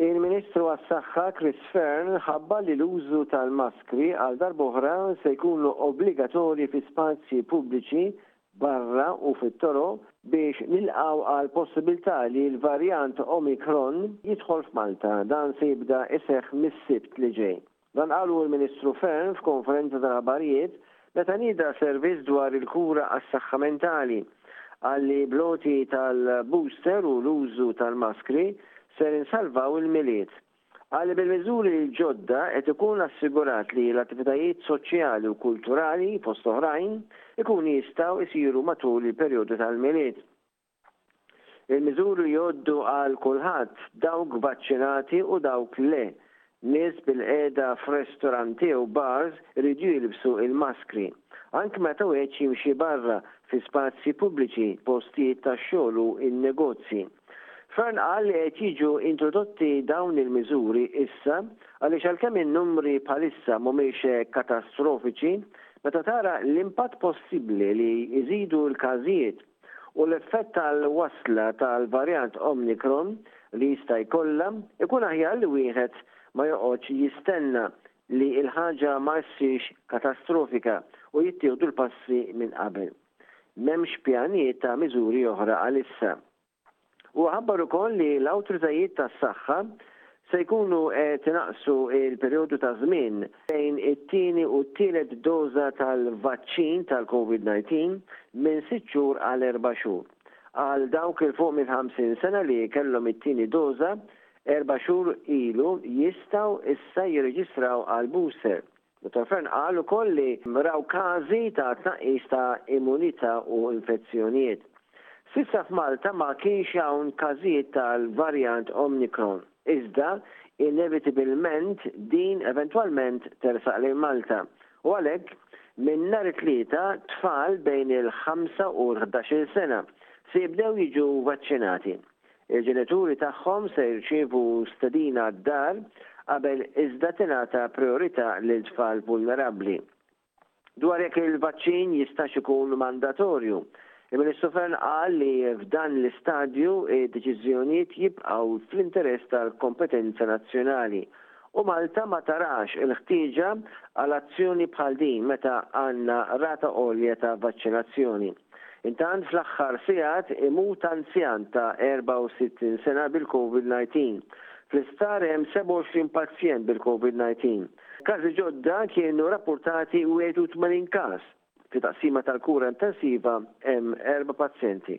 Il-Ministru għas-Saħħa Chris Fearne ħabbar li l-użu tal-maskri għal darb'oħra se jkunu obbligatorji fi spazji pubbliċi barra u fit-toroq biex nilqgħu għal possibilità li l-varjant Omicron jidħol f'Malta. Dan se jibda jseħħ mis-Sibt li ġej. Dan qalu l-Ministru Fearne f'konferenza tal-aħbarijiet meta nieda servizz dwar il-kura għas-saħħa mentali. Qal li bl-għoti tal-booster u l-użu tal-maskri ser insalvaw il-Milied. Qal li bil-miżuri l-ġodda qed ikun assigurat li l-attivitajiet soċjali u kulturali, fost oħrajn, ikunu jistgħu jsiru matul il-perjodu tal-Milied. Il-miżuri jgħoddu għal kulħadd, dawk vaċċinati u dawk le. Nies bilqiegħda f'restoranti u bars iridu jilbsu l-maskri. Anki meta wieħed jimxi barra, fi spazji pubbliċi, postijiet tax-xogħol u n-negozji. Fearne qal li qed jiġu introdotti dawn il-miżuri issa għaliex għalkemm in-numri bħalissa mhumiex katastrofiċi, meta tara l-impatt possibbli li jżidu l-każijiet, u l-effett tal-wasla tal-varjant Omicron li jista' jkollha, ikun aħjar li wieħed ma joqgħodx jistenna li l-ħaġa ma ssirx katastrofika u jittieħdu l-passi minn qabel. M'hemmx pjanijiet ta' miżuri oħra għalissa. Huwa ħabbar ukoll li l-awtoritajiet tas-saħħa se jkunu qed inaqqsu l-perjodu ta' żmien bejn it-tieni u t-tielet doża tal-vaċċin tal-COVID-19 minn sitt xhur għal erba' xhur għal dawk 'il fuq mill-50 sena li kellhom it-tieni doża erba' xhur ilu jistgħu issa jirreġistraw għall-booster Dottor Fearne qal ukoll li raw każi ta' tnaqqis ta' immunità u infezzjonijiet. S'issa f'Malta ma kienx hawn każijiet tal-varjant Omicron, iżda inevitibilment din eventwalment tersaq lejn Malta u għalhekk minn nhar it-Tlieta tfal bejn il-ħamsa u l-ħdax-il sena se jibdew jiġu vaċċinati. Il-ġenituri tagħhom se jirċievu stedina għad-dar qabel iżda tingħata prijorità lil tfal vulnerabbli. Dwar jekk il-vaċċin jistax ikun mandatorju, il-Ministru Fearne qal li f'dan l-istadju d-deċiżjonijiet jibqgħu fl-interess tal-kompetenza nazzjonali U Malta ma tarax il-ħtieġa għal azzjoni bħal din meta għandna rata għolja ta' vaċċinazzjoni. Intant fl-aħħar sigħat imut anzjan ta' 64 sena bil-Covid 19. Fl-isptar hemm 27 pazjent bil-Covid 19. Każi ġodda kienu rappurtati 81 każ. Fi taqsima tal-kura intensiva hemm erba' pazjenti.